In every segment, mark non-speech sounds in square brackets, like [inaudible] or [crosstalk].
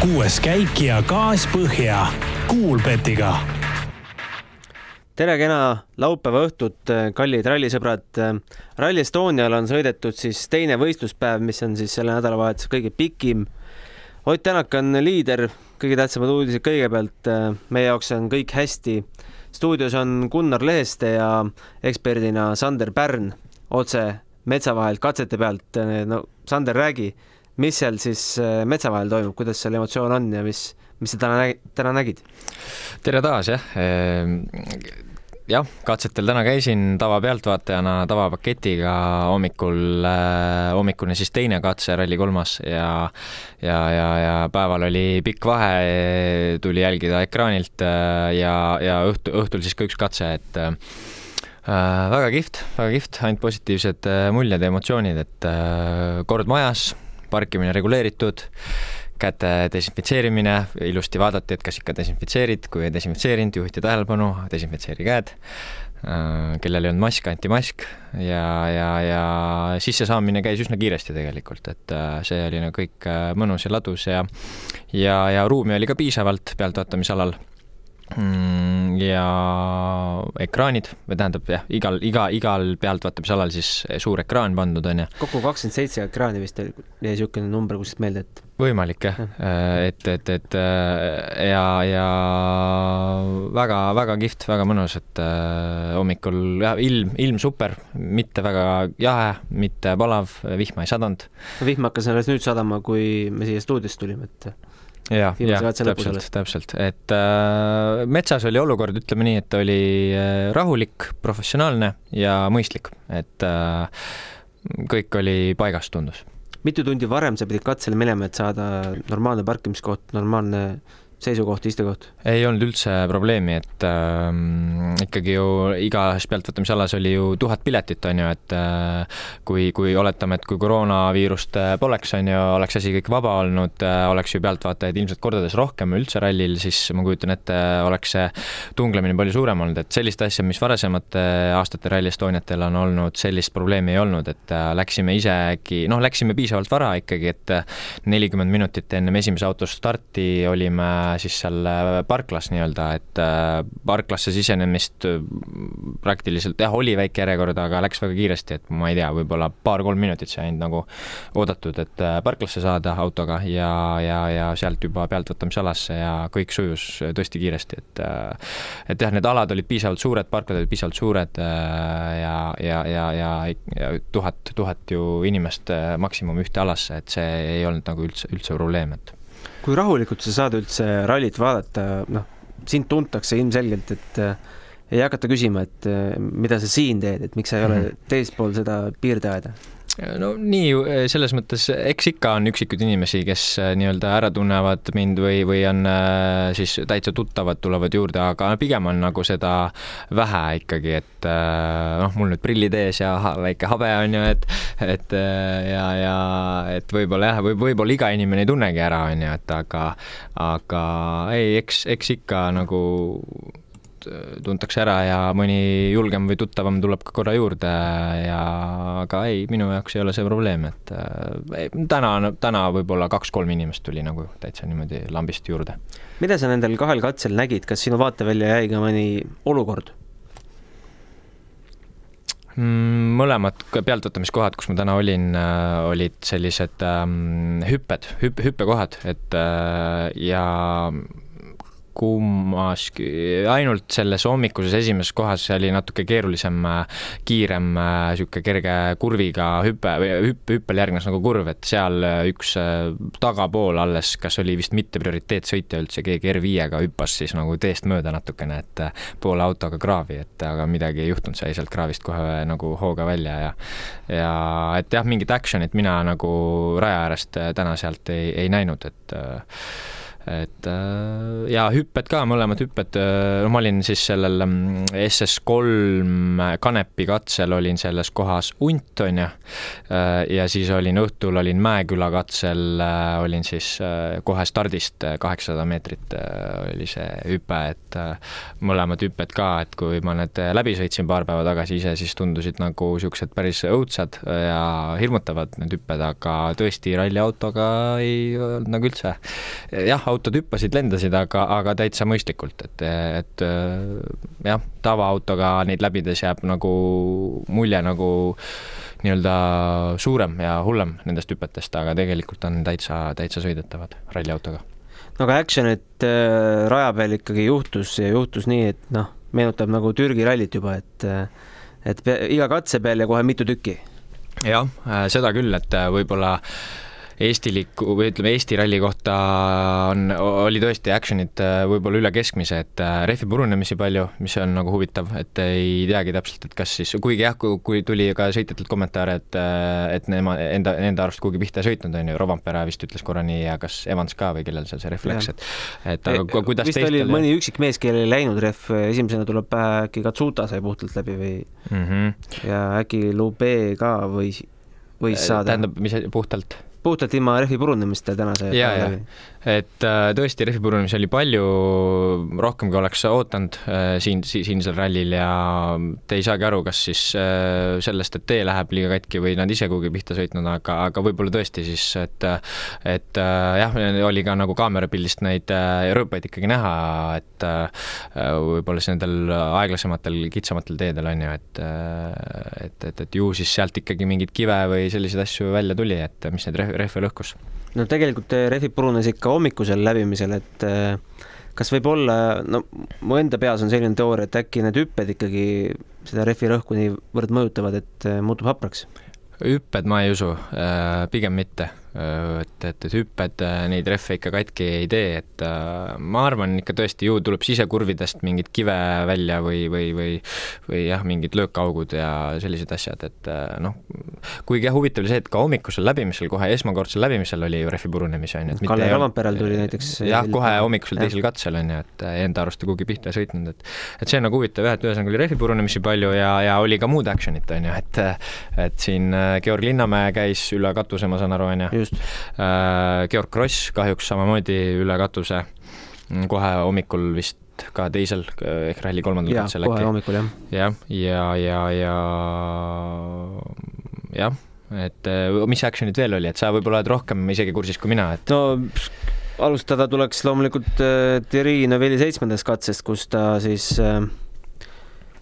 kuues käik ja gaas põhja Kuulbetiga. tere kena laupäeva õhtut, kallid rallisõbrad. Rally Estonial on sõidetud siis teine võistluspäev, mis on siis selle nädalavahetuse kõige pikim. Ott Tänak on liider, kõige tähtsamad uudised kõigepealt. meie jaoks on kõik hästi. stuudios on Gunnar Leheste ja eksperdina Sander Pärn otse metsa vahelt katsete pealt. no Sander, räägi mis seal siis äh, metsa vahel toimub, kuidas seal emotsioon on ja mis, mis sa täna, täna nägid? tere taas, jah ehm, jah, katsetel täna käisin tavapealtvaatajana tavapaketiga hommikul äh,, hommikune siis teine katse, ralli kolmas ja ja, ja, ja päeval oli pikk vahe, tuli jälgida ekraanilt äh, ja, ja õhtu, õhtul siis ka üks katse, et äh, väga kihvt, väga kihvt, ainult positiivsed äh, muljed ja emotsioonid, et äh, kord majas parkimine reguleeritud, käte desinfitseerimine, ilusti vaadati, et kas ikka desinfitseerid, kui ei desinfitseerinud, juhiti tähelepanu, desinfitseeri käed, äh, kellel ei olnud mask, anti mask ja, ja, ja sissesaamine käis üsna kiiresti tegelikult, et äh, see oli nagu kõik äh, mõnus ja ladus ja ja, ja ruumi oli ka piisavalt pealtvaatamisalal ja ekraanid, või tähendab jah, igal, iga, igal pealtvaatamisalal siis suur ekraan pandud, on ju. kokku kakskümmend seitse ekraani vist oli niisugune number kuskilt meelde, et võimalik jah, et, et, et ja, ja väga-väga kihvt, väga mõnus, et äh, hommikul jah, ilm, ilm super, mitte väga jahe, mitte palav, vihma ei sadanud. vihm hakkas alles nüüd sadama, kui me siia stuudiosse tulime, et jah, jah, täpselt, täpselt, et äh, metsas oli olukord, ütleme nii, et oli äh, rahulik, professionaalne ja mõistlik, et äh, kõik oli paigas, tundus. mitu tundi varem sa pidid katsele minema, et saada normaalne parkimiskoht, normaalne seisukoht, istekoht? ei olnud üldse probleemi, et äh, ikkagi ju igas pealtvaatamisalas oli ju tuhat piletit, on ju, et äh, kui, kui oletame, et kui koroonaviirust äh, poleks, on ju, oleks asi kõik vaba olnud äh,, oleks ju pealtvaatajaid ilmselt kordades rohkem üldse rallil, siis ma kujutan ette, oleks see tunglemine palju suurem olnud, et sellist asja, mis varasemate aastate Rally Estoniatel on olnud, sellist probleemi ei olnud, et äh, läksime isegi, noh, läksime piisavalt vara ikkagi, et äh, nelikümmend minutit ennem esimese auto starti olime siis seal äh, parklas nii-öelda, et äh, parklasse sisenemist äh, praktiliselt jah, oli väike järjekord, aga läks väga kiiresti, et ma ei tea, võib-olla paar-kolm minutit sai ainult nagu oodatud, et parklasse saada autoga ja, ja, ja sealt juba pealtvõtamisalasse ja kõik sujus tõesti kiiresti, et et jah, need alad olid piisavalt suured, parklad olid piisavalt suured ja, ja, ja, ja, ja tuhat, tuhat ju inimest maksimum ühte alasse, et see ei olnud nagu üldse, üldse probleem, et kui rahulikult sa saad üldse rallit vaadata, noh, sind tuntakse ilmselgelt, et äh, ei hakata küsima, et äh, mida sa siin teed, et miks sa ei ole mhm. teispool seda piirdeaeda no nii eh, selles mõttes, eks ikka on üksikuid inimesi, kes eh, nii-öelda ära tunnevad mind või, või on eh, siis täitsa tuttavad, tulevad juurde, aga pigem on nagu seda vähe ikkagi, et noh, mul nüüd prillid ees ja väike habe on ju, et, et ja, ja et võib-olla jah, võib, võib-olla iga inimene ei tunnegi ära, on ju, et aga, aga ei, eks, eks ikka nagu tuntakse ära ja mõni julgem või tuttavam tuleb ka korra juurde ja aga ei, minu jaoks ei ole see probleem, et äh, täna, täna võib-olla kaks-kolm inimest tuli nagu täitsa niimoodi lambist juurde. mida sa nendel kahel katsel nägid, kas sinu vaatevälja jäi ka mõni olukord? Mm, mõlemad pealtvõtamiskohad, kus ma täna olin, äh, olid sellised ähm, hüpped, hüpp, hüppekohad, et äh, ja kummaski, ainult selles hommikuses esimeses kohas oli natuke keerulisem, kiirem niisugune kerge kurviga hüpe või hüpp, hüppel järgnes nagu kurv, et seal üks tagapool alles, kas oli vist mitte prioriteetsõitja üldse, keegi R5-ga hüppas siis nagu teest mööda natukene, et poole autoga kraavi, et aga midagi ei juhtunud, sai sealt kraavist kohe nagu hooga välja ja ja et jah, mingit action'it mina nagu raja äärest täna sealt ei, ei näinud, et et äh, ja hüpped ka, mõlemad hüpped, no ma olin siis sellel mm, SS3 Kanepi katsel olin selles kohas Unt, on ju, ja siis olin õhtul olin Mäeküla katsel, olin siis kohe stardist kaheksasada meetrit oli see hüpe, et mõlemad hüpped ka, et kui ma need läbi sõitsin paar päeva tagasi ise, siis tundusid nagu niisugused päris õudsad ja hirmutavad need hüpped, aga tõesti ralliautoga ei olnud nagu üldse. jah, autod hüppasid, lendasid, aga, aga täitsa mõistlikult, et, et jah, tavaautoga neid läbides jääb nagu mulje nagu nii-öelda suurem ja hullem nendest hüpetest, aga tegelikult on täitsa, täitsa sõidetavad ralliautoga. no aga action'it äh, raja peal ikkagi juhtus ja juhtus nii, et noh, meenutab nagu Türgi rallit juba, et et iga katse peal ja kohe mitu tükki jah, äh, seda küll, et äh, võib-olla eestiliku või ütleme, Eesti ralli kohta on, oli tõesti action'it äh, võib-olla üle keskmise, et rehvi purunemisi palju, mis on nagu huvitav, et ei teagi täpselt, et kas siis, kuigi jah, kui tuli ka sõitjatelt kommentaare, et et nemad enda, enda arust kuhugi pihta ei sõitnud, on ju, Rovampere vist ütles korra nii ja kas Evans ka või kellel seal see rehv läks, et et aga e, kuidas vist oli mõni üksik mees, kellel ei läinud rehv, esimesena tuleb pähe äkki Katsuta sai puhtalt läbi või mm -hmm. ja äkki Lube ka või võis saada. tähendab, mis puhtalt? Puhtalt ilma rehvi purunemist tänase ja, ja et äh, tõesti, rehvi purunemisi oli palju, rohkem kui oleks ootanud äh, siin, siinsel rallil ja te ei saagi aru, kas siis äh, sellest, et tee läheb liiga katki või nad ise kuhugi pihta sõitnud, aga, aga võib-olla tõesti siis, et et jah, oli ka nagu kaamerapildist neid rööpaid ikkagi näha, et võib-olla siis nendel aeglasematel, kitsamatel teedel on ju, et et, et, et ju siis sealt ikkagi mingeid kive või selliseid asju välja tuli, et mis neid rehve lõhkus no tegelikult eh, rehvid purunes ikka hommikusel läbimisel, et eh, kas võib olla, no mu enda peas on selline teooria, et äkki need hüpped ikkagi seda rehvi rõhku niivõrd mõjutavad, et eh, muutub hapraks? hüpped ma ei usu, pigem mitte et, et, et hüpped äh, neid rehve ikka katki ei tee, et äh, ma arvan ikka tõesti, ju tuleb sisekurvidest mingit kive välja või, või, või või jah, mingid löökaugud ja sellised asjad, et äh, noh, kuigi jah, huvitav oli see, et ka hommikusel läbimisel, kohe esmakordsel läbimisel oli ju rehvi purunemisi, on ju. Kalle Rovanperel tuli näiteks jah, kohe hommikusel teisel katsel, on ju, et enda arust kuhugi pihta ei sõitnud, et et see on nagu huvitav jah, et ühesõnaga oli rehvi purunemisi palju ja, ja oli ka muud action'it, on ju, et et siin Georg Linnamäe käis üle katuse, ma saan aru, on ju Georg Kross kahjuks samamoodi üle katuse kohe hommikul vist ka teisel ehk ralli kolmandal katsel äkki. kohe hommikul jah. jah, ja, ja, ja jah, et äh, mis action'id veel oli, et sa võib-olla oled rohkem isegi kursis kui mina, et no alustada tuleks loomulikult äh, Thierry Neuvilli seitsmendast katsest, kus ta siis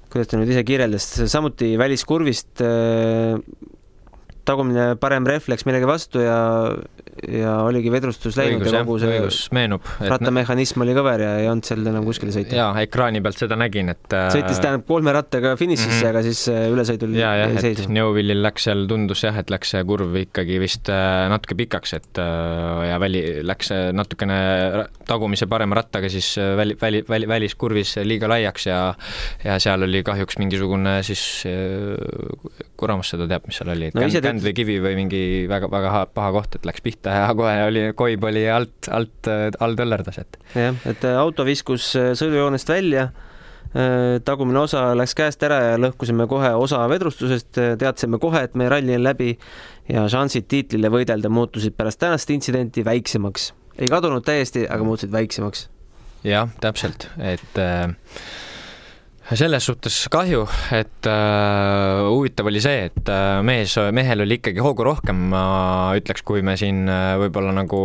kuidas ta nüüd ise kirjeldas, samuti väliskurvist tagumine parem refleks millegi vastu ja ja oligi vedrustus läinud õigus, ja kogu see õigus, meenub, rattamehhanism oli kõver ja ei olnud seal enam kuskile sõita. jaa, ekraani pealt seda nägin, et äh, sõitis tähendab kolme rattaga finišisse mm, -hmm. aga siis äh, ülesõidul ja, jah, et Neuvillil läks seal, tundus jah, et läks see kurv ikkagi vist äh, natuke pikaks, et ja väli, läks natukene tagumise parema rattaga siis väli, väli, väli, väliskurvis liiga laiaks ja ja seal oli kahjuks mingisugune siis kuramus seda teab, mis seal oli no,, känd, känd või kivi või mingi väga-väga paha koht, et läks pihta ja [laughs] kohe oli, koib oli alt, alt, all töllerdas, et. jah, et äh, auto viskus äh, sõidujoonest välja, äh, tagumine osa läks käest ära ja lõhkusime kohe osa vedrustusest, teadsime kohe, et meie ralli on läbi ja šansid tiitlile võidelda muutusid pärast tänast intsidenti väiksemaks. ei kadunud täiesti, aga muutusid väiksemaks. jah, täpselt, et äh, selles suhtes kahju, et äh, huvitav oli see, et äh, mees, mehel oli ikkagi hoogu rohkem, ma ütleks, kui me siin äh, võib-olla nagu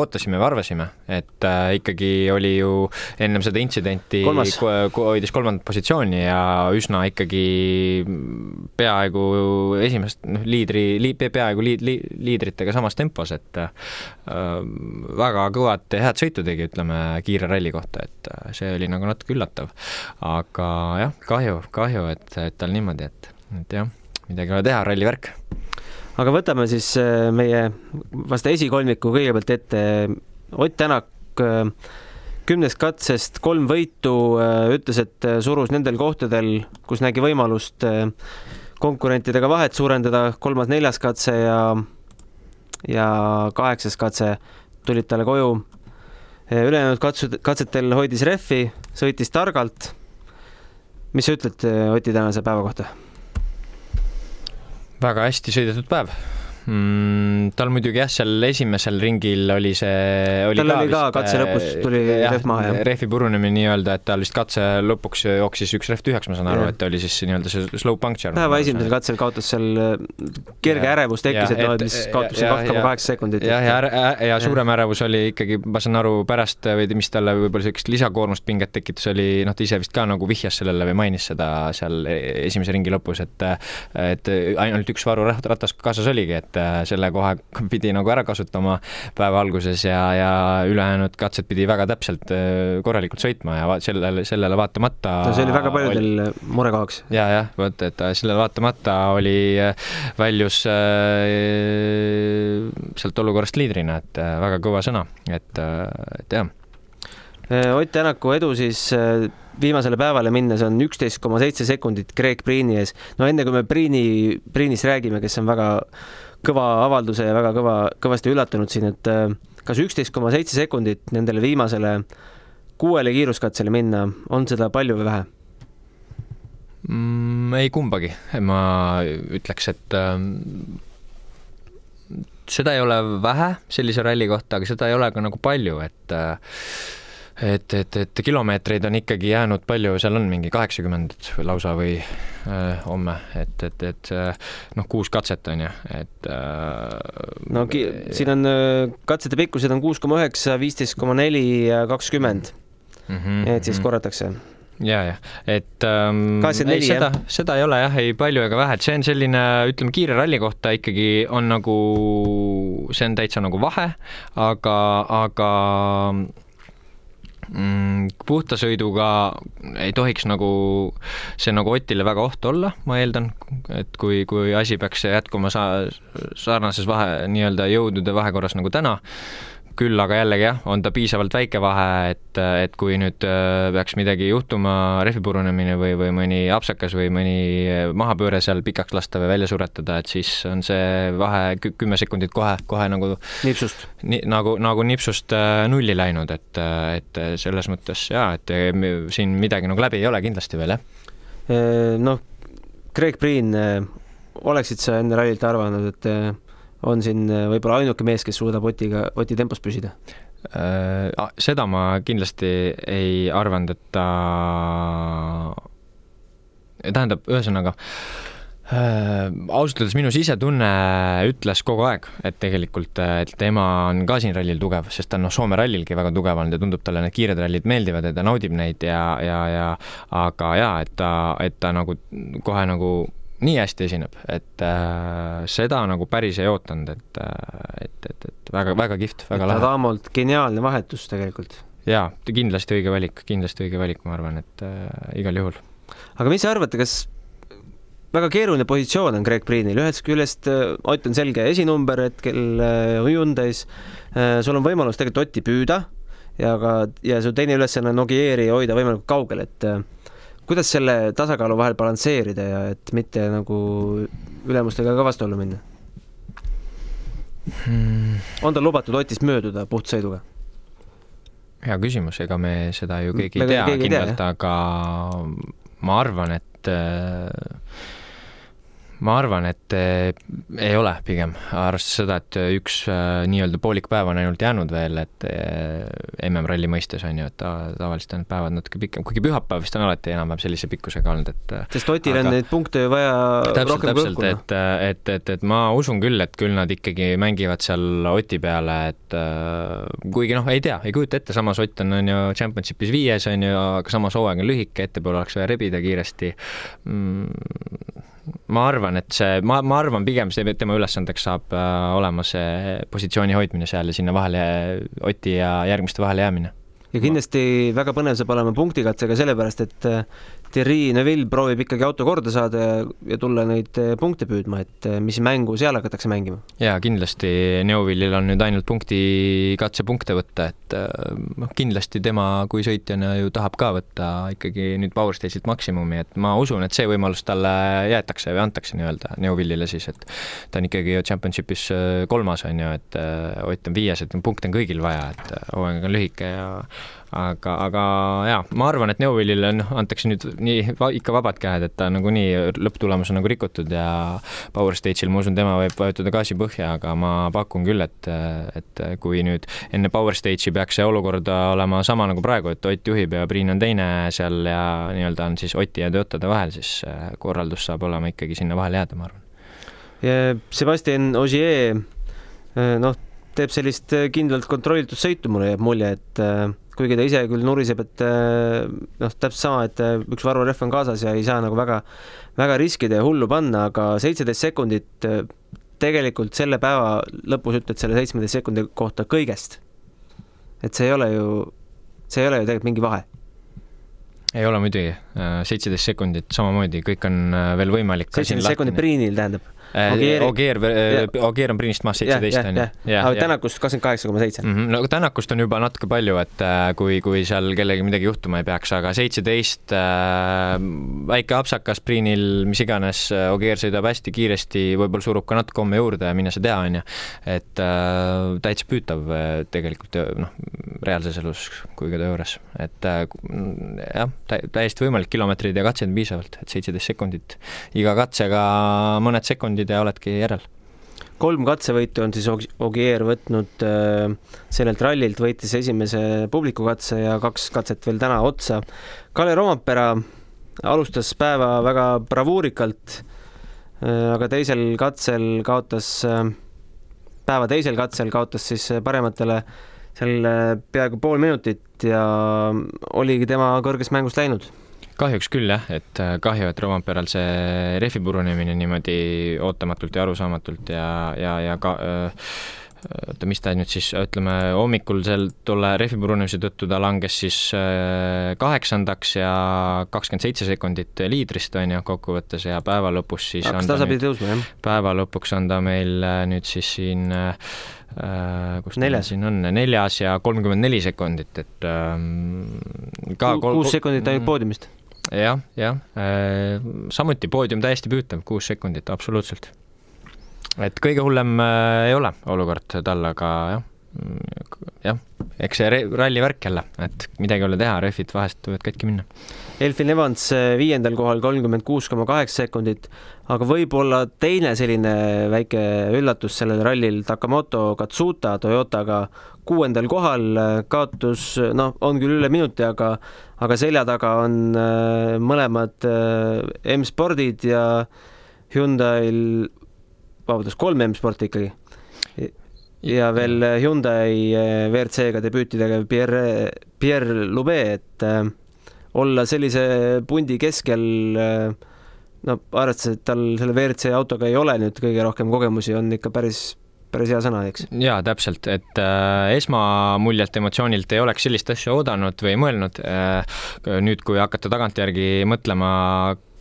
ootasime või arvasime, et äh, ikkagi oli ju ennem seda intsidenti hoidis kolmandat positsiooni ja üsna ikkagi peaaegu esimest, noh, liidri li,, peaaegu liid, li, liidritega samas tempos, et äh, väga kõvat ja head sõitu tegi, ütleme, kiire ralli kohta, et äh, see oli nagu natuke üllatav, aga jah, kahju, kahju, et, et tal niimoodi, et, et jah, midagi ei ole teha, rallivärk. aga võtame siis äh, meie vast esikolmiku kõigepealt ette. Ott Tänak äh, kümnest katsest kolm võitu, äh, ütles, et surus nendel kohtadel, kus nägi võimalust konkurentidega vahet suurendada, kolmas-neljas katse ja ja kaheksas katse tulid talle koju ülejäänud katsud, katsetel hoidis rehvi, sõitis targalt. Mis sa ütled Oti tänase päeva kohta? väga hästi sõidetud päev mm,? tal muidugi jah, seal esimesel ringil oli see oli tal ka oli ka katse lõpus äh, tuli rehv maha, jah? rehvi purunemine nii-öelda, et tal vist katse lõpuks jooksis üks rehv tühjaks, ma saan aru, et oli siis nii-öelda see slow puncture. päeva esimesel katsel kaotas seal äh, kerge ja, ärevus tekkis, et noh, et mis kaotas seal kaks koma kaheksa sekundit. jah, ja, ja, ja, suurem ärevus oli ikkagi, ma saan aru, pärast või mis talle võib-olla sellist lisakoormust, pinget tekitas, oli noh, ta ise vist ka nagu vihjas sellele või mainis seda seal e-, esimese ringi lõpus, et et ainult üks varurattas kaasas oligi, et selle koha [laughs] pidi nagu ära kasutama päeva alguses ja, ja ülejäänud katsed pidi väga täpselt äh, korralikult sõitma ja sellele, sellele vaatamata no see oli väga paljudel oli... murekohaks. ja, jah, vot, et sellele vaatamata oli, äh, väljus äh, sealt olukorrast liidrina, et väga kõva sõna, et, et jah. Ott Tänaku edu siis viimasele päevale minnes on üksteist koma seitse sekundit Greg Priini ees. no enne kui me Priini, Priinist räägime, kes on väga kõva avalduse ja väga kõva, kõvasti üllatunud siin, et äh, kas üksteist koma seitse sekundit nendele viimasele kuuele kiiruskatsele minna, on seda palju või vähe mm,? ei kumbagi, ma ütleks, et äh, seda ei ole vähe sellise ralli kohta, aga seda ei ole ka nagu palju, et äh, et, et, et kilomeetreid on ikkagi jäänud palju, seal on mingi kaheksakümmend lausa või äh, homme, et, et, et äh, noh, kuus katset on ju, et äh,. no siin on äh, katsete pikkused on kuus koma üheksa, viisteist koma neli ja kakskümmend. Mhm, et siis mhm. korratakse ja, jah, et ähm, ei, seda, seda ei ole jah, ei palju ega vähe, et see on selline, ütleme, kiire ralli kohta ikkagi on nagu, see on täitsa nagu vahe, aga, aga mm, puhta sõiduga ei tohiks nagu see nagu Otile väga oht olla, ma eeldan, et kui, kui asi peaks jätkuma sa-, sarnases vahe, nii-öelda jõudude vahekorras nagu täna, küll aga jällegi jah, on ta piisavalt väike vahe, et, et kui nüüd äh, peaks midagi juhtuma, rehvi purunemine või, või mõni apsakas või mõni mahapööre seal pikaks lasta või välja suretada, et siis on see vahe kümme sekundit kohe, kohe nagu nipsust. Ni, nagu, nagu nipsust äh, nulli läinud, et, et selles mõttes jaa, et siin midagi nagu läbi ei ole kindlasti veel, jah. Noh, Greg Priin, oleksid sa enne rallit arvanud, et on siin äh, võib-olla ainuke mees, kes suudab Otiga, Oti tempos püsida? Äh, seda ma kindlasti ei arvanud, et ta, tähendab, ühesõnaga äh, ausalt öeldes minu sisetunne ütles kogu aeg, et tegelikult, et tema on ka siin rallil tugev, sest ta on noh, Soome rallilgi väga tugev olnud ja tundub talle need kiired rallid meeldivad ja ta naudib neid ja, ja, ja aga jaa, et ta, et ta nagu kohe nagu nii hästi esineb, et äh, seda nagu päris ei ootanud, et, äh, et, et, et väga-väga kihvt, väga lahe. Adamolt geniaalne vahetus tegelikult. jaa, kindlasti õige valik, kindlasti õige valik, ma arvan, et äh, igal juhul. aga mis te arvate, kas väga keeruline positsioon on Greg Priinil, ühest küljest äh, Ott on selge esinumber hetkel äh, Hyundai's, sul on võimalus tegelikult Otti püüda ja ka, ja su teine ülesanne on Ogieri hoida võimalikult kaugel, et kuidas selle tasakaalu vahel balansseerida ja et mitte nagu ülemustega ka vastuollu minna hmm.? on tal lubatud Otist mööduda puhtsõiduga? hea küsimus, ega me seda ju keegi ei tea keegi kindlalt, aga ma arvan, et äh, ma arvan, et eh, ei ole pigem, arvestades seda, et üks eh, nii-öelda poolik päev on ainult jäänud veel, et eh, MM-ralli mõistes on ju, et ta, tavaliselt on päevad natuke pikem, kuigi pühapäev vist on alati enam-vähem sellise pikkusega olnud, et sest Otil on neid punkte ju vaja täpselt, rohkem täpselt, et, et, et, et ma usun küll, et küll nad ikkagi mängivad seal Oti peale, et kuigi noh, ei tea, ei kujuta ette, samas Ott on, on ju Championshipis viies, on ju, aga samas hooaeg on lühike, ettepoole oleks vaja rebida kiiresti. Mm, ma arvan, et see, ma, ma arvan pigem see, tema ülesandeks saab äh, olema see positsiooni hoidmine seal ja sinna vahele, Oti ja järgmiste vahele jäämine. Ja kindlasti väga põnev saab olema punktikatsega, sellepärast et äh, Thierry Neuville proovib ikkagi auto korda saada ja, ja tulla neid eh, punkte püüdma, et eh, mis mängu seal hakatakse mängima? jaa, kindlasti Neuvillil on nüüd ainult punkti, katsepunkte võtta, et noh, kindlasti tema kui sõitjana ju tahab ka võtta ikkagi nüüd Power Stage'ilt maksimumi, et ma usun, et see võimalus talle jäetakse või antakse nii-öelda Neuvillile siis, et ta on ikkagi ju Championshipis kolmas, on ju, et Ott on viies, et punkte on kõigil vaja, et hooaeg on lühike ja aga, aga jaa, ma arvan, et Neuvillile noh, antakse nüüd nii va, ikka vabad käed, et ta nagunii lõpptulemus on nagu rikutud ja Power Stage'il ma usun, tema võib vajutada gaasi põhja, aga ma pakun küll, et, et kui nüüd enne Power Stage'i peaks see olukord olema sama nagu praegu, et Ott juhib ja Priin on teine seal ja nii-öelda on siis Oti ja Toyotade vahel, siis korraldus saab olema ikkagi sinna vahele jääda, ma arvan. Sebastian Ogier äh, noh, teeb sellist kindlalt kontrollitud sõitu, mulle jääb mulje, et äh, kuigi ta ise küll nuriseb, et äh, noh, täpselt sama, et äh, üks varurehv on kaasas ja ei saa nagu väga, väga riskida ja hullu panna, aga seitseteist sekundit äh, tegelikult selle päeva lõpus ütled selle seitsmeteist sekundi kohta kõigest. et see ei ole ju, see ei ole ju tegelikult mingi vahe ei ole muidugi, seitseteist sekundit samamoodi, kõik on veel võimalik. seitseteist sekundit Priinil tähendab Ogier, Ogier, Ogier on Priinist maas seitseteist on ju. aga Tänakust kakskümmend kaheksa koma seitse. Mhm, no Tänakust on juba natuke palju, et äh, kui, kui seal kellelgi midagi juhtuma ei peaks, aga seitseteist äh,, väike apsakas Priinil, mis iganes, äh, Ogier sõidab hästi kiiresti, võib-olla surub ka natuke homme juurde ja mine sa tea, on ju. et äh, täitsa püütav äh, tegelikult noh, reaalses elus kui ka töö juures, et äh, jah, täiesti võimalik, kilomeetreid ja katseid on piisavalt, et seitseteist sekundit iga katsega mõned sekundid sekundid ja oledki järel. kolm katsevõitu on siis Ogier võtnud äh, sellelt rallilt, võitis esimese publikukatse ja kaks katset veel täna otsa. Kalle Rompera alustas päeva väga bravuurikalt, äh, aga teisel katsel kaotas, äh, päeva teisel katsel kaotas siis parematele seal peaaegu pool minutit ja oligi tema kõrgest mängust läinud kahjuks küll jah, et äh, kahju, et Romperal see rehvi purunemine niimoodi ootamatult ja arusaamatult ja, ja, ja ka äh, oota, mis ta nüüd siis, ütleme hommikul seal tolle rehvi purunemise tõttu ta langes siis äh, kaheksandaks ja kakskümmend seitse sekundit liidrist, on ju, kokkuvõttes ja päeva lõpus siis hakkas tasapisi tõusma, jah? päeva lõpuks on ta meil nüüd siis siin kus neljas. siin on, neljas ja kolmkümmend neli sekundit, et ähm, ka kuus sekundit ainult poodiumist jah, jah, äh, samuti poodium täiesti püütav, kuus sekundit, absoluutselt. et kõige hullem äh, ei ole olukord tal, aga jah, mm, jah, eks see ralli värk jälle, et midagi ei ole teha, rehvid vahest võivad katki minna. Elfin Evans äh, viiendal kohal kolmkümmend kuus koma kaheksa sekundit, aga võib-olla teine selline väike üllatus sellel rallil, Takamoto Katsuta Toyotaga kuuendal kohal, kaotus noh, on küll üle minuti, aga aga selja taga on äh, mõlemad äh, M-spordid ja Hyundai'l, vabandust, kolm M-sporti ikkagi. ja veel Hyundai äh, WRC-ga debüüti tegev Pierre, Pierre Lube, et olla sellise pundi keskel no arvestades, et tal selle WRC autoga ei ole nüüd kõige rohkem kogemusi, on ikka päris päris hea sõna, eks? jaa, täpselt, et äh, esmamuljelt emotsioonilt ei oleks sellist asja oodanud või mõelnud äh,. nüüd, kui hakata tagantjärgi mõtlema,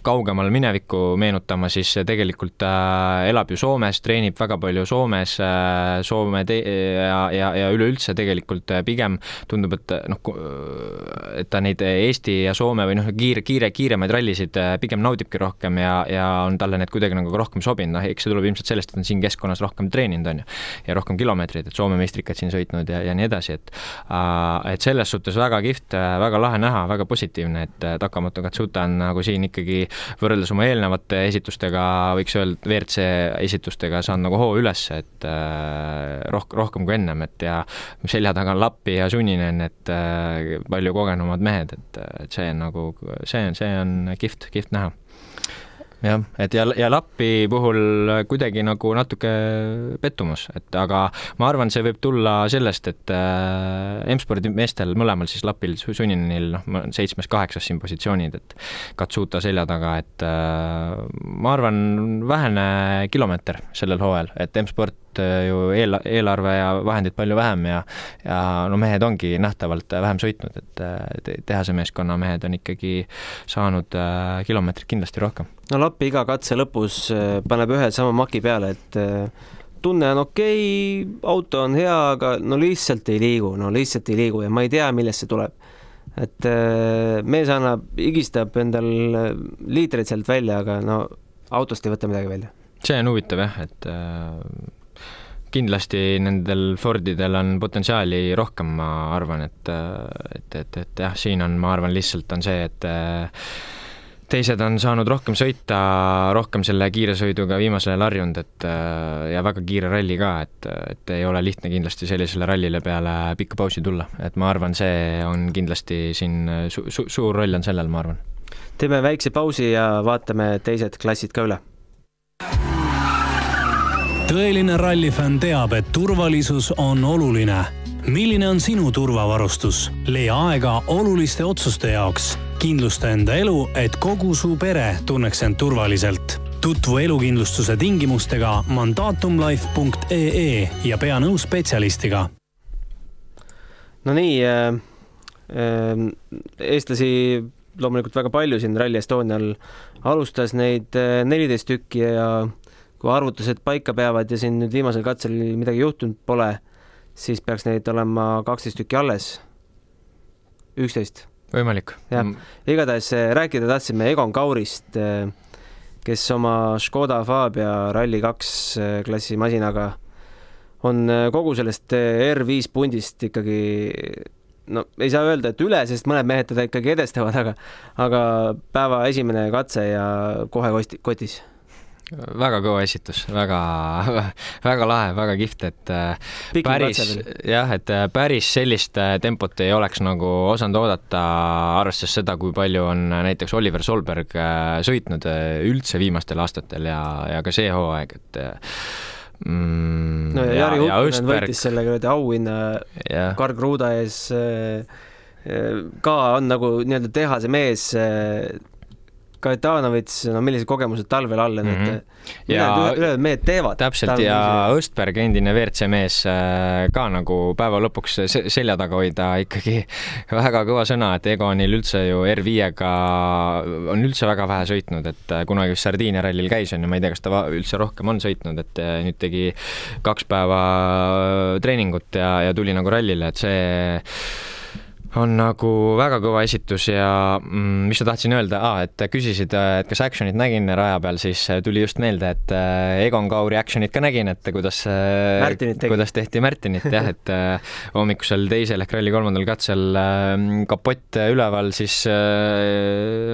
kaugemal minevikku meenutama, siis tegelikult äh, elab ju Soomes, treenib väga palju Soomes äh,, Soome te- ja, ja, ja üleüldse tegelikult äh, pigem tundub, et noh, et ta neid Eesti ja Soome või noh, kiire, kiire, kiiremaid rallisid äh, pigem naudibki rohkem ja, ja on talle need kuidagi nagu rohkem sobinud, noh, eks see tuleb ilmselt sellest, et on siin keskkonnas rohkem treeninud, on ju, ja rohkem kilomeetreid, et Soome meistrikad siin sõitnud ja, ja nii edasi, et äh, et selles suhtes väga kihvt, väga lahe näha, väga positiivne, et Takamoto Katsuta on nagu siin ikkagi võrreldes oma eelnevate esitustega, võiks öelda, WRC esitustega saanud nagu hoo üles, et äh, roh-, rohkem kui ennem, et ja selja taga on Lappi ja Sunninen, et äh, palju kogenumad mehed, et, et see nagu, see on, see on kihvt, kihvt näha jah, et ja, ja Lappi puhul kuidagi nagu natuke pettumus, et aga ma arvan, see võib tulla sellest, et äh, M-spordi meestel mõlemal siis Lapil, Sunninil, noh, seitsmes-kaheksas siin positsioonid, et Katsuta selja taga, et äh, ma arvan, vähene kilomeeter sellel hooajal, et M-sport olnud ju eel-, eelarve ja vahendid palju vähem ja ja no mehed ongi nähtavalt vähem sõitnud, et tehase meeskonna mehed on ikkagi saanud kilomeetrit kindlasti rohkem. No Lappi iga katse lõpus paneb ühe sama maki peale, et tunne on okei okay,, auto on hea, aga no lihtsalt ei liigu, no lihtsalt ei liigu ja ma ei tea, millest see tuleb et äh, mees annab, higistab endal äh, liitreid sealt välja, aga no autost ei võta midagi välja. see on huvitav jah, et äh, kindlasti nendel Fordidel on potentsiaali rohkem, ma arvan, et, et, et, et jah, siin on, ma arvan, lihtsalt on see, et teised on saanud rohkem sõita, rohkem selle kiiresõiduga viimasel ajal harjunud, et äh, ja väga kiire ralli ka, et, et ei ole lihtne kindlasti sellisele rallile peale pikka pausi tulla, et ma arvan, see on kindlasti siin su-, su-, suur roll on sellel, ma arvan. teeme väikse pausi ja vaatame teised klassid ka üle. tõeline rallifänn teab, et turvalisus on oluline. milline on sinu turvavarustus? leia aega oluliste otsuste jaoks kindlusta enda elu, et kogu su pere tunneks end turvaliselt. tutvu elukindlustuse tingimustega mandaatumlife.ee ja pea nõu spetsialistiga. Nonii äh,, äh, eestlasi loomulikult väga palju siin Rally Estonial alustas neid äh, neliteist tükki ja kui arvutused paika peavad ja siin nüüd viimasel katsel midagi juhtunud pole, siis peaks neid olema kaksteist tükki alles. üksteist võimalik. jah, mm. igatahes äh, rääkida tahtsime Egon Kaurist, äh, kes oma Škoda Fabia Rally2 äh, klassi masinaga on kogu sellest R5 pundist ikkagi no ei saa öelda, et üle, sest mõned mehed teda ikkagi edestavad, aga aga päeva esimene katse ja kohe kotis väga kõva esitus, väga, väga lahe, väga kihvt, et äh, Pikim päris, jah, et äh, päris sellist äh, tempot ei oleks nagu osanud oodata, arvestades seda, kui palju on näiteks Oliver Solberg sõitnud üldse viimastel aastatel ja, ja ka see hooaeg, et mm, no ja, ja Jari Huttunen võitis selle kuradi auhinna. Karl Kruda ees ka on nagu nii-öelda tehase mees Kajetanovits, no millised kogemused talvel all on mm, -hmm. ülejäänud mehed teevad. täpselt ja Õstberg, endine WRC mees äh, ka nagu päeva lõpuks selja taga hoida ikkagi väga kõva sõna, et Egonil üldse ju R5-ga on üldse väga vähe sõitnud, et äh, kunagi vist Sardiinia rallil käis, on ju, ma ei tea, kas ta üldse rohkem on sõitnud, et äh, nüüd tegi kaks päeva treeningut ja, ja tuli nagu rallile, et see on nagu väga kõva esitus ja mm, mis ma tahtsin öelda ah,, et küsisid, et kas action'it nägin raja peal, siis tuli just meelde, et äh, Egon Kauri action'it ka nägin, et kuidas, äh, kuidas tehti Märtinit jah, [laughs] et äh, hommikusel teisel ehk ralli kolmandal katsel kapott üleval, siis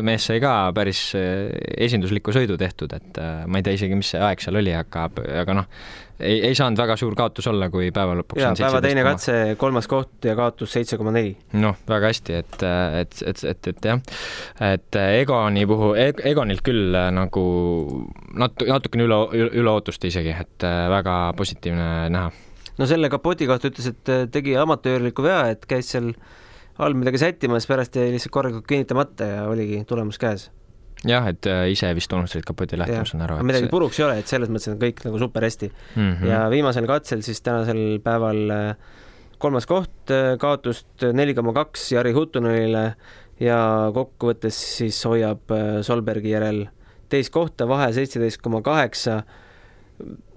mees sai ka päris esindusliku sõidu tehtud, et ma ei tea isegi, mis see aeg seal oli, aga, aga noh, ei, ei saanud väga suur kaotus olla, kui päeva lõpuks jaa, päeva teine katse, kolmas koht ja kaotus seitse koma neli. noh, väga hästi, et, et, et, et, et jah, et Egoni puhul, Egonilt küll nagu natu-, natukene üle, üle ootuste isegi, et väga positiivne näha. no selle kapoti kohta ütles, et tegi amatöörliku vea, et käis seal all midagi sättimas, pärast jäi lihtsalt korralikult kinnitamata ja oligi tulemus käes jah, et äh, ise vist unustasid kapoti lahti, ma saan aru. midagi see... puruks ei ole, et selles mõttes on kõik nagu super hästi mm. -hmm. ja viimasel katsel siis tänasel päeval äh, kolmas koht, äh, kaotust neli koma kaks Jari Huttunenile ja kokkuvõttes siis hoiab Solbergi järel teist kohta, vahe seitseteist koma kaheksa.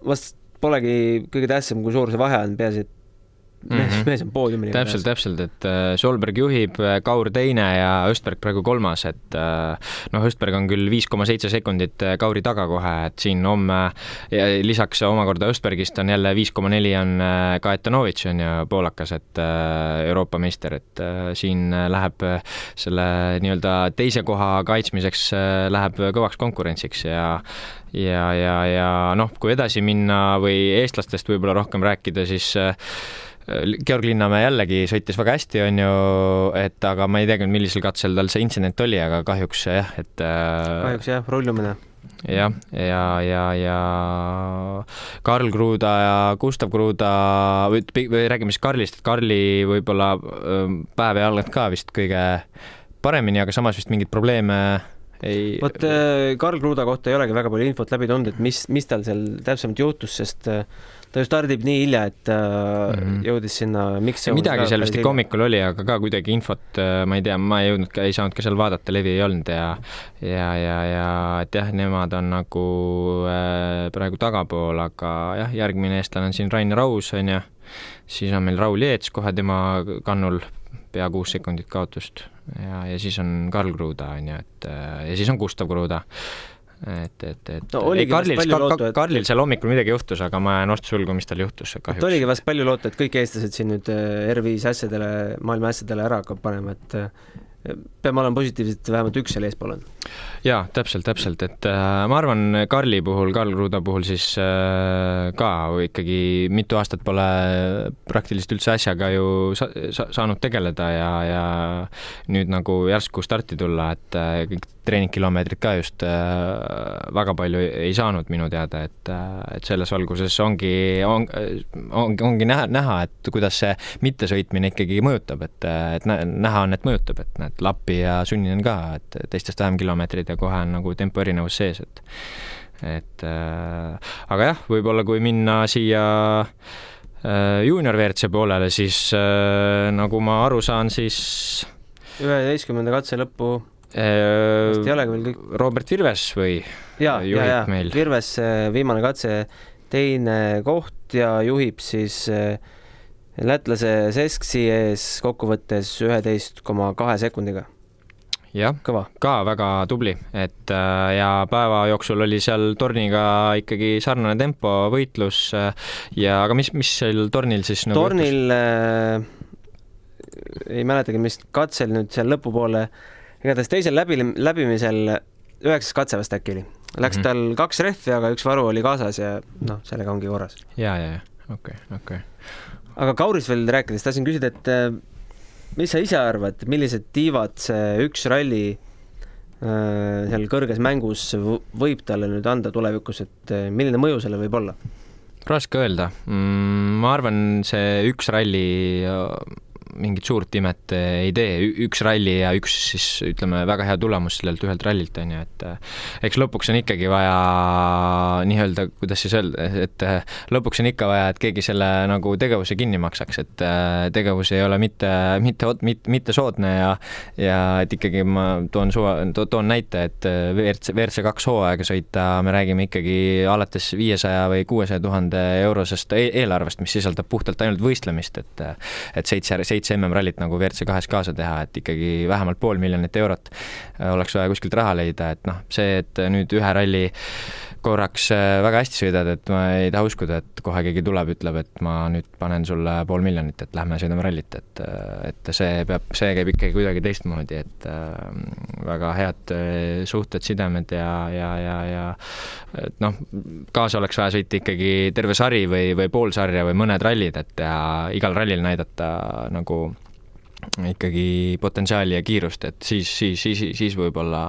vast polegi kõige tähtsam, kui suur see vahe on, peaasi, et mees mm, -hmm. mees on poodiumil. täpselt, täpselt, et äh, Solberg juhib, äh, Kaur teine ja Östberg praegu kolmas, et äh, noh, Östberg on küll viis koma seitse sekundit Kauri taga kohe, et siin homme lisaks omakorda Östbergist on jälle viis koma neli on Kaetanovitš on ju poolakas, et Euroopa meister, et siin läheb selle nii-öelda teise koha kaitsmiseks läheb kõvaks konkurentsiks ja ja, ja, ja noh, kui edasi minna või eestlastest võib-olla rohkem rääkida, siis Georg Linnamäe jällegi sõitis väga hästi, on ju, et aga ma ei tea küll, millisel katsel tal see intsident oli, aga kahjuks jah, et äh, kahjuks jah, rullumine. jah, ja, ja, ja Karl Kruda ja Gustav Kruda, või, või räägime siis Karlist, et Karli võib-olla päev ei alanud ka vist kõige paremini, aga samas vist mingeid probleeme ei. vot äh, Karl Kruda kohta ei olegi väga palju infot läbi tulnud, et mis, mis tal seal täpsemalt juhtus, sest äh, ta ju stardib nii hilja, et mm -hmm. jõudis sinna, miks midagi seal vist ikka hommikul oli, aga ka kuidagi infot, ma ei tea, ma ei jõudnud ei saanud ka seal vaadata, levi ei olnud ja ja, ja, ja et jah, nemad on nagu äh, praegu tagapool, aga jah, järgmine eestlane on siin Rain Raus, on ju, siis on meil Raul Jeets kohe tema kannul, pea kuus sekundit kaotust. Ja, ja siis on Karl Kruda, on ju, et ja siis on Gustav Kruda et, et, et no, ei, Karlil, ka, Karlil seal hommikul midagi juhtus, aga ma jään ostu sulgu, mis tal juhtus kahjuks. oligi vast palju loota, et kõik eestlased siin nüüd äh, R5 asjadele, maailma asjadele ära hakkab panema, et äh, peame olema positiivsed, vähemalt üks seal eespool on. Jaa, täpselt, täpselt, et äh, ma arvan, Karli puhul, Karl Kruda puhul siis äh, ka ikkagi mitu aastat pole praktiliselt üldse asjaga ju sa, sa, saanud tegeleda ja, ja nüüd nagu järsku starti tulla, et äh, kõik treeningkilomeetrit ka just äh, väga palju ei saanud minu teada, et, äh, et selles valguses ongi, on, ongi, ongi näha, näha, et kuidas see mittesõitmine ikkagi mõjutab, et, et näha on, et mõjutab, et näed, Lappi ja Sunninen ka, et teistest vähem kilomeetreid ja kohe on nagu tempo erinevus sees, et et äh, aga jah, võib-olla kui minna siia äh, juunior WRC poolele, siis äh, nagu ma aru saan, siis üheteistkümnenda katse lõppu Äh, vist ei olegi veel kõik. Robert Virves või? ja, ja, ja Virves äh, viimane katse, teine koht ja juhib siis äh, lätlase Sesksi ees kokkuvõttes üheteist koma kahe sekundiga. Jah, ka väga tubli, et ja päeva jooksul oli seal torniga ikkagi sarnane tempo, võitlus ja aga mis, mis seal tornil siis nagu tornil äh, ei mäletagi, mis katsel nüüd seal lõpupoole äh, igatahes teisel läbi, läbimisel üheksas katse vast äkki oli. Läks mm -hmm. tal kaks rehvi, aga üks varu oli kaasas ja noh, sellega ongi korras. ja, ja, ja okei okay,, okei okay.. aga Kaurist veel rääkides tahtsin küsida, et äh, mis sa ise arvad, millised tiivad see üks ralli äh, seal kõrges mängus võib talle nüüd anda tulevikus, et äh, milline mõju sellel võib olla? raske öelda mm,. ma arvan, see üks ralli mingit suurt imet ei tee, üks ralli ja üks siis ütleme, väga hea tulemus sellelt ühelt rallilt, on ju, et eh, eks lõpuks on ikkagi vaja nii-öelda, kuidas siis öelda, et eh, lõpuks on ikka vaja, et keegi selle nagu tegevuse kinni maksaks, et eh, tegevus ei ole mitte, mitte, mitte, mitte soodne ja ja et ikkagi ma toon suva to,, toon näite, et WRC, WRC kaks hooaega sõita, me räägime ikkagi alates viiesaja või kuuesaja tuhande eurosest e-, eelarvest, mis sisaldab puhtalt ainult võistlemist, et et seitse, seitse seitse MM-rallit nagu WRC kahes kaasa teha, et ikkagi vähemalt pool miljonit eurot äh, oleks vaja kuskilt raha leida, et noh, see, et nüüd ühe ralli korraks äh, väga hästi sõidad, et ma ei taha uskuda, et kohe keegi tuleb, ütleb, et ma nüüd panen sulle pool miljonit, et lähme sõidame rallit, et äh, et see peab, see käib ikkagi kuidagi teistmoodi, et väga head suhted, sidemed ja, ja, ja, ja et noh, kaasa oleks vaja sõita ikkagi terve sari või, või pool sarja või mõned rallid, et ja igal rallil näidata nagu ikkagi potentsiaali ja kiirust, et siis, siis, siis, siis võib-olla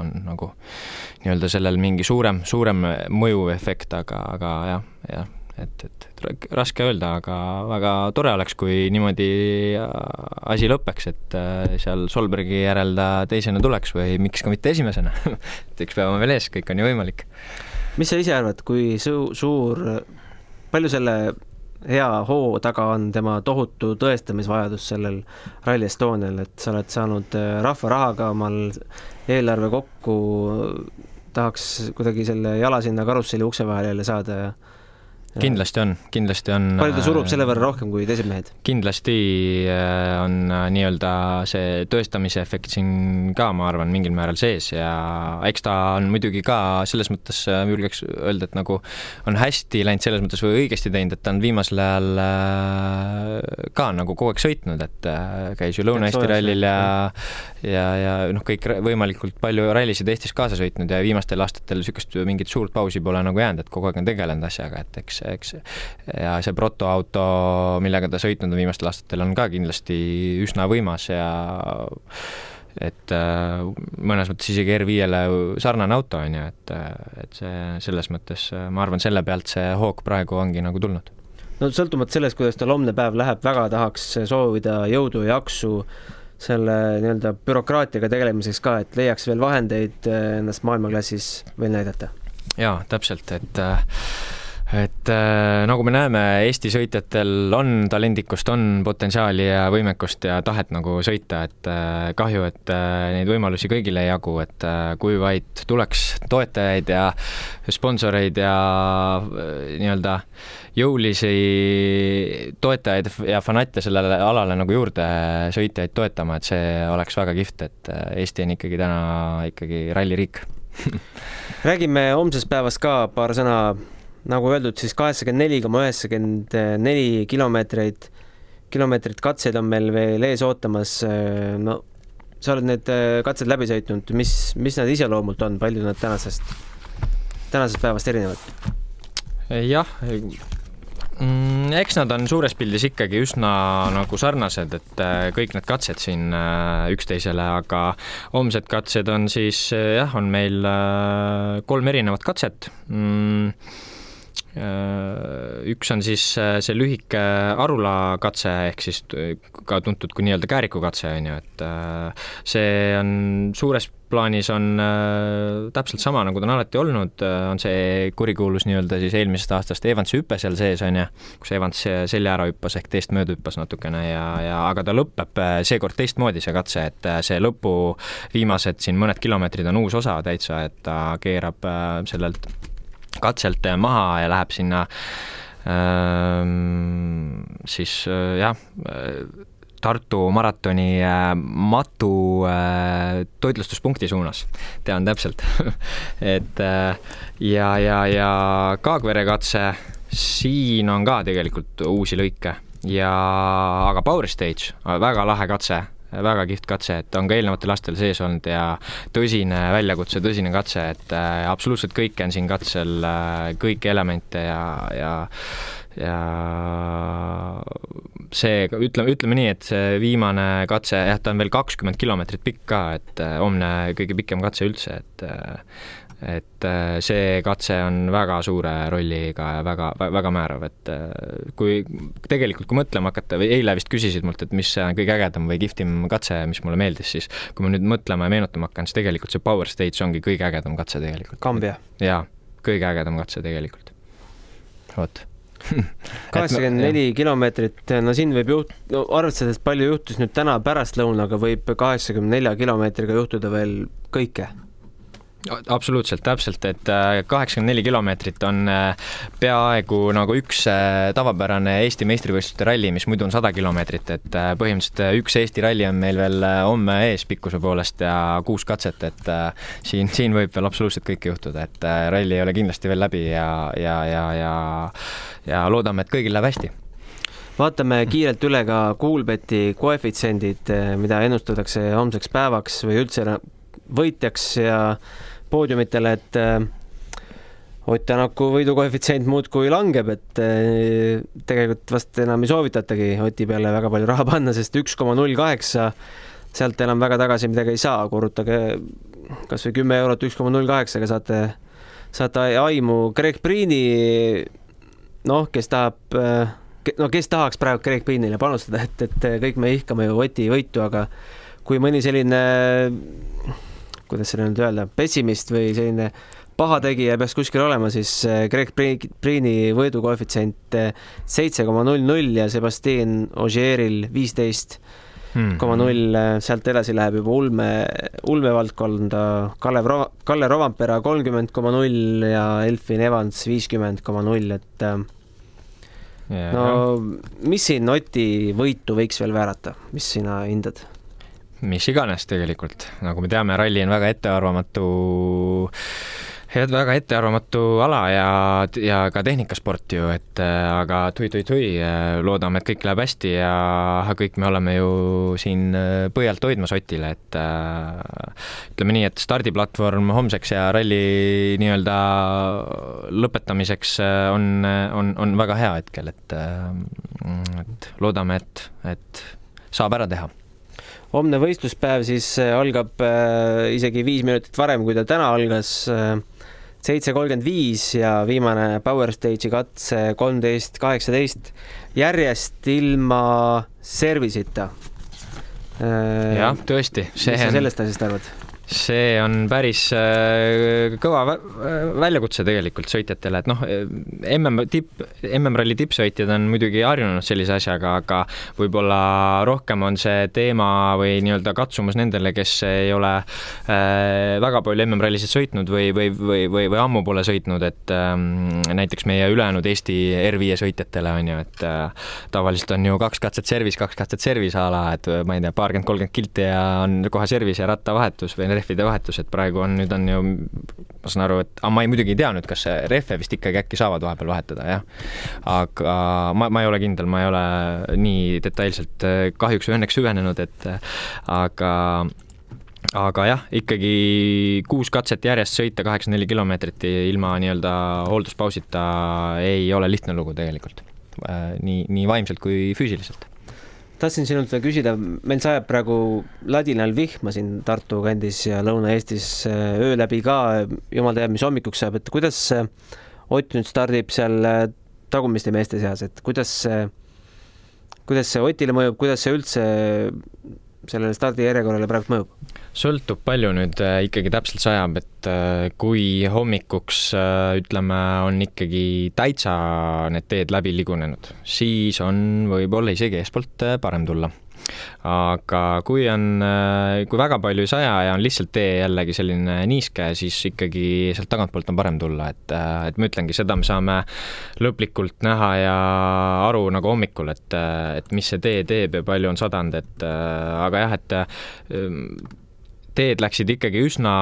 on nagu nii-öelda sellel mingi suurem, suurem mõjuefekt, aga, aga jah, jah, et, et raske öelda, aga väga tore oleks, kui niimoodi asi lõpeks, et äh, seal Solbergi järel ta teisena tuleks või miks ka mitte esimesena [laughs] et üks päev on veel ees, kõik on ju võimalik. mis sa ise arvad, kui su-, suur, palju selle hea hoo taga on tema tohutu tõestamisvajadus sellel Rally Estonial, et sa oled saanud äh, rahva rahaga omal eelarve kokku, tahaks kuidagi selle jala sinna karusselli ukse vahele jälle saada ja kindlasti on, kindlasti on. palju ta surub selle võrra rohkem kui teised mehed? kindlasti äh, on äh, nii-öelda see tõestamise efekt siin ka, ma arvan, mingil määral sees ja eks ta on muidugi ka selles mõttes, äh, julgeks öelda, et nagu on hästi läinud selles mõttes või õigesti teinud, et ta on viimasel ajal ka nagu kogu aeg sõitnud, et käis ju Lõuna-Eesti rallil ja ja, ja noh, kõik võimalikult palju rallisid Eestis kaasa sõitnud ja viimastel aastatel niisugust mingit suurt pausi pole nagu jäänud, et kogu aeg on tegelenud asjaga, et eks eks, ja see protoauto, millega ta sõitnud on viimastel aastatel, on ka kindlasti üsna võimas ja et äh, mõnes mõttes isegi R5-le sarnane auto, on ju, et, et see selles mõttes, ma arvan, selle pealt see hoog praegu ongi nagu tulnud. no sõltumata sellest, kuidas tal homne päev läheb, väga tahaks soovida jõudu ja jaksu selle nii-öelda bürokraatiaga tegelemiseks ka, et leiaks veel vahendeid ennast maailmaklassis veel näidata? jaa, täpselt, et äh, et äh, nagu me näeme, Eesti sõitjatel on talendikust, on potentsiaali ja võimekust ja tahet nagu sõita, et äh, kahju, et äh, neid võimalusi kõigile ei jagu, et äh, kui vaid tuleks toetajaid ja sponsoreid ja äh, nii-öelda jõulisi toetajaid ja fanatte sellele alale nagu juurde sõitjaid toetama, et see oleks väga kihvt, et äh, Eesti on ikkagi täna ikkagi ralliriik. [laughs] Räägime homsest päevast ka paar sõna nagu öeldud, siis kaheksakümmend neli koma üheksakümmend neli kilomeetreid, kilomeetrit katseid on meil veel ees ootamas. no sa oled need äh, katsed läbi sõitnud, mis, mis nad iseloomult on, palju nad tänasest, tänasest päevast erinevad? jah, mm, eks nad on suures pildis ikkagi üsna nagu sarnased, et äh, kõik need katsed siin äh, üksteisele, aga homsed katsed on siis jah, on meil kolm erinevat katset mm, Äh, üks on siis äh, see lühike Arula katse, ehk siis ka tuntud kui nii-öelda käärikukatse, on ju, et äh, see on suures plaanis on täpselt sama, nagu ta on alati olnud, on see kurikuulus nii-öelda siis eelmisest aastast Evansi hüpe seal sees, on ju, kus Evans selja ära hüppas ehk teist mööda hüppas natukene ja, ja aga ta lõpeb seekord teistmoodi, see katse, et see lõpu viimased siin mõned kilomeetrid on uus osa täitsa, et ta keerab sellelt katselt maha ja läheb sinna ähm, siis äh, jah, Tartu maratoni äh, matu äh, toitlustuspunkti suunas, tean täpselt. [laughs] Et ja, ja, ja Kaagvere katse, siin on ka tegelikult uusi lõike. Ja, aga Power Stage, väga lahe katse väga kihvt katse, et on ka eelnevatel aastatel sees olnud ja tõsine väljakutse, tõsine katse, et äh, absoluutselt kõike on siin katsel äh,, kõiki elemente ja, ja ja see, ütleme, ütleme nii, et see viimane katse, jah, ta on veel kakskümmend kilomeetrit pikk ka, et äh, homne kõige pikem katse üldse, et et äh, see katse on väga suure rolliga ja väga, väga määrav, et äh, kui tegelikult, kui mõtlema hakata, või eile vist küsisid mult, et mis on kõige ägedam või kihvtim katse, mis mulle meeldis, siis kui ma nüüd mõtlema ja meenutama hakkan, siis tegelikult see Power Stage ongi kõige ägedam katse tegelikult. Kambja? jaa, kõige ägedam katse tegelikult. vot [laughs] kaheksakümmend neli kilomeetrit, no siin võib juht-, no arvestades, palju juhtus nüüd täna pärastlõunaga, võib kaheksakümne nelja kilomeetriga juhtuda veel kõike absoluutselt, täpselt, et äh, kaheksakümmend neli kilomeetrit on äh, peaaegu nagu üks äh, tavapärane Eesti meistrivõistluste ralli, mis muidu on sada kilomeetrit, et põhimõtteliselt üks Eesti ralli on meil veel homme ees pikkuse poolest ja kuus katset, et siin, siin võib veel absoluutselt kõike juhtuda, et ralli ei ole kindlasti veel läbi ja, ja, ja, ja ja loodame, et kõigil läheb hästi. Vaatame kiirelt üle ka Coolbeti koefitsiendid, mida ennustatakse homseks päevaks või üldse võitjaks ja poodiumitele, et äh, Ott Tänaku võidukoefitsient muudkui langeb, et äh, tegelikult vast enam ei soovitatagi Oti peale väga palju raha panna, sest üks koma null kaheksa, sealt enam väga tagasi midagi ei saa, korrutage kasvõi kümme eurot üks koma null kaheksaga saate, saate aimu. Greg Priini, noh, kes tahab, äh, no kes tahaks praegu Greg Priinile panustada, et, et kõik me ihkame ju Oti võitu, aga kui mõni selline kuidas seda nüüd öelda, pessimist või selline pahategija peaks kuskil olema, siis äh, Greg Priini võidukoefitsient äh, seitse koma null null ja Sebastian Ogieril viisteist koma null, äh, sealt edasi läheb juba ulme, ulmevaldkonda. Kalev Ro-, Kalle Rovampera kolmkümmend koma null ja Elfin Evans viiskümmend koma null, et yeah, no mis siin Oti võitu võiks veel väärata, mis sina hindad? Mis iganes tegelikult, nagu me teame, ralli on väga ettearvamatu jah, väga ettearvamatu ala ja, ja ka tehnikasport ju, et äh, aga tui-tui-tui, äh, loodame, et kõik läheb hästi ja kõik me oleme ju siin äh, põhialt hoidmas Otile, et ütleme nii, et stardiplatvorm homseks ja ralli nii-öelda lõpetamiseks on, on, on väga hea hetkel, et, et loodame, et, et saab ära teha homne võistluspäev siis äh, algab äh, isegi viis minutit varem, kui ta täna algas, äh, seitse kolmkümmend viis ja viimane Power Stage'i katse kolmteist kaheksateist järjest ilma servisita. jah, tõesti. mis sa sellest asjast arvad? See on päris äh, kõva väljakutse tegelikult sõitjatele, et noh, mm tipp, MM-ralli tippsõitjad on muidugi harjunud sellise asjaga, aga võib-olla rohkem on see teema või nii-öelda katsumus nendele, kes ei ole äh, väga palju MM-rallisid sõitnud või, või, või, või, või ammu pole sõitnud, et äh, näiteks meie ülejäänud Eesti R5 sõitjatele on ju, et äh, tavaliselt on ju kaks katset servis, kaks katset servis a la, et ma ei tea, paarkümmend, kolmkümmend kilti ja on kohe servis ja rattavahetus või [laughs] rehvide vahetus, et praegu on, nüüd on ju, ma saan aru, et, ma ei, muidugi ei tea nüüd, kas rehve vist ikkagi äkki saavad vahepeal vahetada, jah. aga ma, ma ei ole kindel, ma ei ole nii detailselt kahjuks või õnneks süvenenud, et aga aga jah, ikkagi kuus katset järjest sõita kaheksakümmend neli kilomeetrit ilma nii-öelda hoolduspausita ei ole lihtne lugu tegelikult. nii, nii vaimselt kui füüsiliselt tahtsin sinult veel küsida, meil sajab praegu ladinal vihma siin Tartu kandis ja Lõuna-Eestis äh, öö läbi ka, jumal teab, mis hommikuks saab, et kuidas Ott nüüd stardib seal äh, tagumiste meeste seas, et kuidas see, kuidas see Otile mõjub, kuidas see üldse sellele stardijärjekorrale praegu mõjub? sõltub palju nüüd äh, ikkagi täpselt sajab, et äh, kui hommikuks äh, ütleme, on ikkagi täitsa need teed läbi ligunenud, siis on võib-olla isegi eespoolt parem tulla aga kui on, kui väga palju ei saja ja on lihtsalt tee jällegi selline niiske, siis ikkagi sealt tagantpoolt on parem tulla, et, et ma ütlengi, seda me saame lõplikult näha ja aru nagu hommikul, et, et mis see tee teeb ja palju on sadanud, et aga jah, et teed läksid ikkagi üsna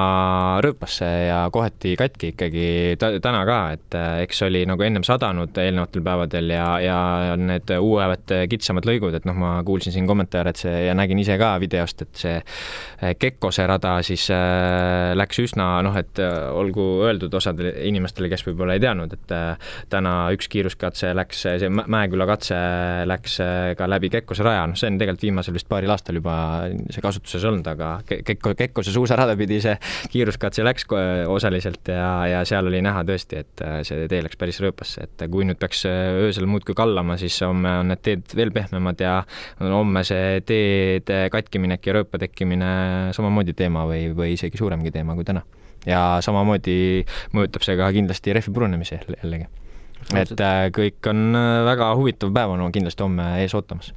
rööpasse ja kohati katki ikkagi täna ka, et äh, eks oli nagu ennem sadanud eelnevatel päevadel ja, ja need uued kitsamad lõigud, et noh, ma kuulsin siin kommentaare, et see ja nägin ise ka videost, et see äh, Kekkose rada siis äh, läks üsna noh, et olgu öeldud osadele inimestele, kes võib-olla ei teadnud, et täna üks kiiruskatse läks, see Mäeküla katse läks ka läbi Kekkose raja, noh, see on tegelikult viimasel vist paaril aastal juba see kasutuses olnud, aga Kekko, Kekkose suusarada pidi see kiiruskatse läks osaliselt ja, ja seal oli näha tõesti, et äh, see tee läks päris rööpasse, et kui nüüd peaks äh, öösel muudkui kallama, siis homme on need teed veel pehmemad ja homme see teede katkiminek ja rööpa tekkimine samamoodi teema või, või isegi suuremgi teema kui täna. ja samamoodi mõjutab see ka kindlasti rehvi purunemisi jällegi et äh, kõik on väga huvitav päev on kindlasti homme ees ootamas.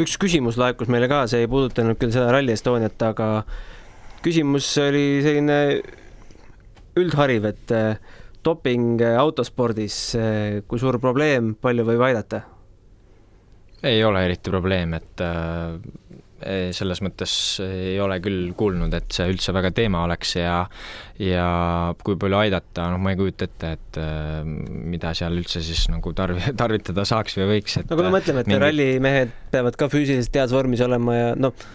üks küsimus laekus meile ka, see ei puudutanud küll seda Rally Estoniat, aga küsimus oli selline üldhariv, et eh, doping eh, autospordis, eh, kui suur probleem, palju võib aidata? ei ole eriti probleem, et selles mõttes ei ole küll kuulnud, et see üldse väga teema oleks ja ja kui palju aidata, noh, ma ei kujuta ette, et mida seal üldse siis nagu tarvi-, [laughs] tarvitada saaks või võiks, et no kui me mõtleme, et mingi... rallimehed peavad ka füüsiliselt heas vormis olema ja noh,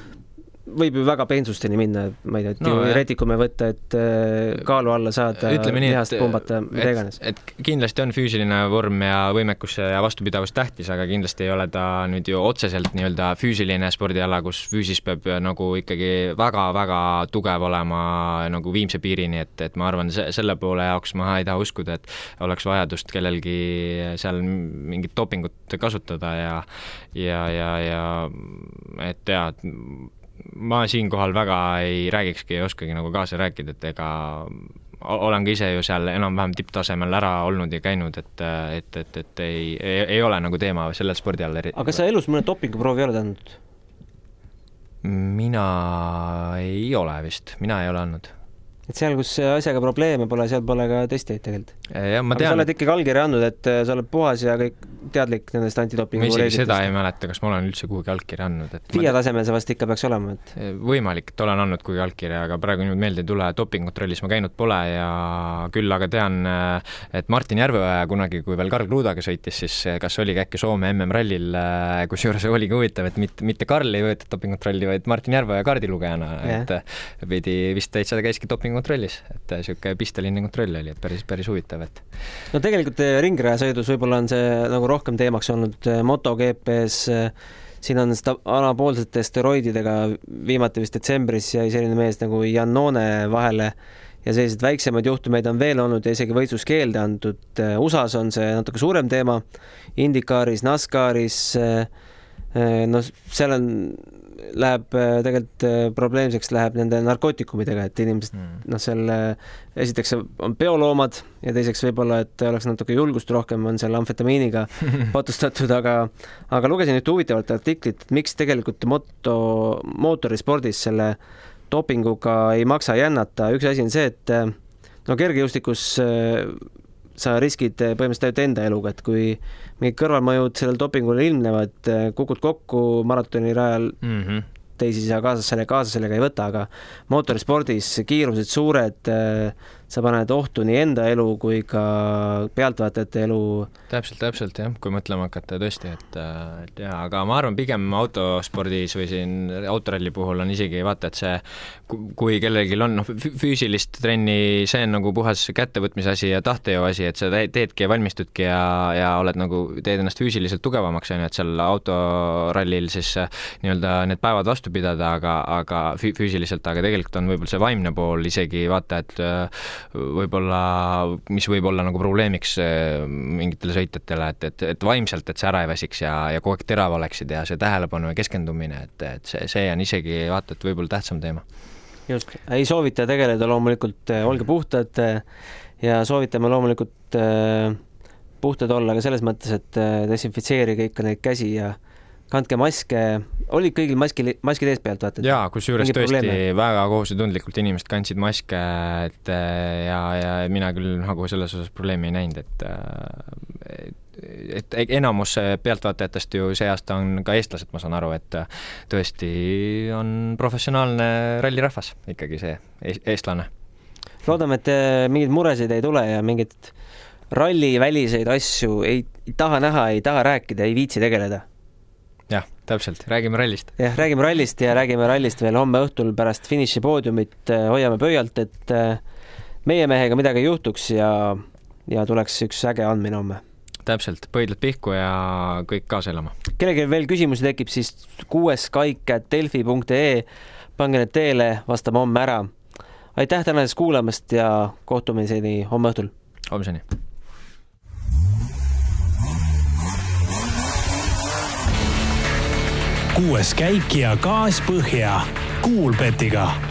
võib ju väga peensusteni minna, ma ei tea, et no, võtta, et äh, kaalu alla saada, lihast pumbata, mida iganes. et kindlasti on füüsiline vorm ja võimekus ja vastupidavus tähtis, aga kindlasti ei ole ta nüüd ju otseselt nii-öelda füüsiline spordiala, kus füüsis peab nagu ikkagi väga-väga tugev olema nagu viimse piirini, et, et ma arvan, selle poole jaoks ma ei taha uskuda, et oleks vajadust kellelgi seal mingit dopingut kasutada ja ja, ja, ja et jaa, ma siinkohal väga ei räägikski, ei oskagi nagu kaasa rääkida, et ega olen ka ise ju seal enam-vähem tipptasemel ära olnud ja käinud, et, et, et, et ei, ei, ei ole nagu teema sellel spordialal eriti. aga kas sa elus mõne dopinguproovi oled andnud? mina ei ole vist, mina ei ole andnud et seal, kus asjaga probleeme pole, seal pole ka testijaid tegelikult. Jah, ma tean. sa oled ikkagi allkirja andnud, et äh, sa oled puhas ja kõik teadlik nendest antidopingu reeglitest? ma isegi seda ei mäleta, kas ma olen üldse kuhugi allkirja andnud, et FIA tasemel see vast ikka peaks olema, et eh, võimalik, et olen andnud kuhugi allkirja, aga praegu niimoodi meelde ei tule, dopingukontrollis ma käinud pole ja küll aga tean, eh, et Martin Järveoja kunagi, kui veel Karl Krudaga sõitis, siis eh, kas oligi äkki Soome MM-rallil, kusjuures [laughs] oligi huvitav, et mitte, mitte Karl ei võetud dopingukontrolli, vaid Martin Järveoja kaardilugejana yeah., et pidi vist täitsa käiski dopingukontrollis, et niisugune pisteline kontroll oli, et päris, päris huvitav, et no tegelikult ringrajasõidus võib-olla on see nagu rohkem teemaks olnud äh, MotoGP-s. Äh, siin on seda anapoolsete steroididega, viimati vist detsembris jäi selline mees nagu Jannone vahele ja selliseid väiksemaid juhtumeid on veel olnud ja isegi võistluskeelde antud. USA-s on see natuke suurem teema, IndyCaris, NASCAris no seal on, läheb äh, tegelikult äh, probleemseks läheb nende narkootikumidega, et inimesed mm. noh, seal esiteks on bioloomad ja teiseks võib-olla, et oleks natuke julgust rohkem, on seal amfetamiiniga [laughs] patustatud, aga aga lugesin ühte huvitavat artiklit, et miks tegelikult moto, mootorispordis selle dopinguga ei maksa jännata, üks asi on see, et no kergejõustikus sa riskid põhimõtteliselt ainult enda eluga, et kui mingid kõrvalmõjud sellel dopingul ilmnevad, kukud kokku maratonirajal mm, -hmm. teisi sa kaasas selle, kaasa sellega ei võta, aga mootorispordis kiirused suured, sa paned ohtu nii enda elu kui ka pealtvaatajate elu. täpselt, täpselt jah, kui mõtlema hakata tõesti, et, et jaa, aga ma arvan, pigem autospordis või siin autoralli puhul on isegi vaata, et see, kui kellelgi on noh, füüsilist trenni, see on nagu puhas kättevõtmise asi ja tahtejõu asi, et sa teedki ja valmistudki ja, ja oled nagu, teed ennast füüsiliselt tugevamaks, on ju, et seal autorallil siis nii-öelda need päevad vastu pidada, aga, aga füüsiliselt, aga tegelikult on võib-olla see vaimne pool isegi vaata, et võib-olla, mis võib olla nagu probleemiks eh, mingitele sõitjatele, et, et, et vaimselt, et sa ära ei väsiks ja, ja kogu aeg terav oleksid ja see tähelepanu ja keskendumine, et, et see, see on isegi vaata, et võib-olla tähtsam teema. just, ei soovita tegeleda loomulikult, eh, olge puhtad eh, ja soovitame loomulikult puhtad olla ka selles mõttes, et desinfitseerige ikka neid käsi ja kandke maske, olid kõigil maski, maskid ees pealt, vaata? jaa, kusjuures tõesti probleeme? väga kohusetundlikult inimesed kandsid maske, et ja, ja mina küll nagu selles osas probleemi ei näinud, et et, et enamus pealtvaatajatest ju see aasta on ka eestlased, ma saan aru, et tõesti on professionaalne rallirahvas ikkagi see eestlane. loodame, et äh, mingeid muresid ei tule ja mingeid ralliväliseid asju ei, ei taha näha, ei taha rääkida, ei viitsi tegeleda täpselt, räägime rallist. jah, räägime rallist ja räägime rallist veel homme õhtul pärast finišipoodiumit, äh, hoiame pöialt, et äh, meie mehega midagi ei juhtuks ja, ja tuleks üks äge andmine homme. täpselt, pöidlad pihku ja kõik kaasa elama. kellelgi veel küsimusi tekib, siis kuues kaik at delfi.ee, pange need teele, vastame homme ära. aitäh tänasest kuulamast ja kohtumiseni homme õhtul. homseni kuues käik ja gaas põhja. Kuulbetiga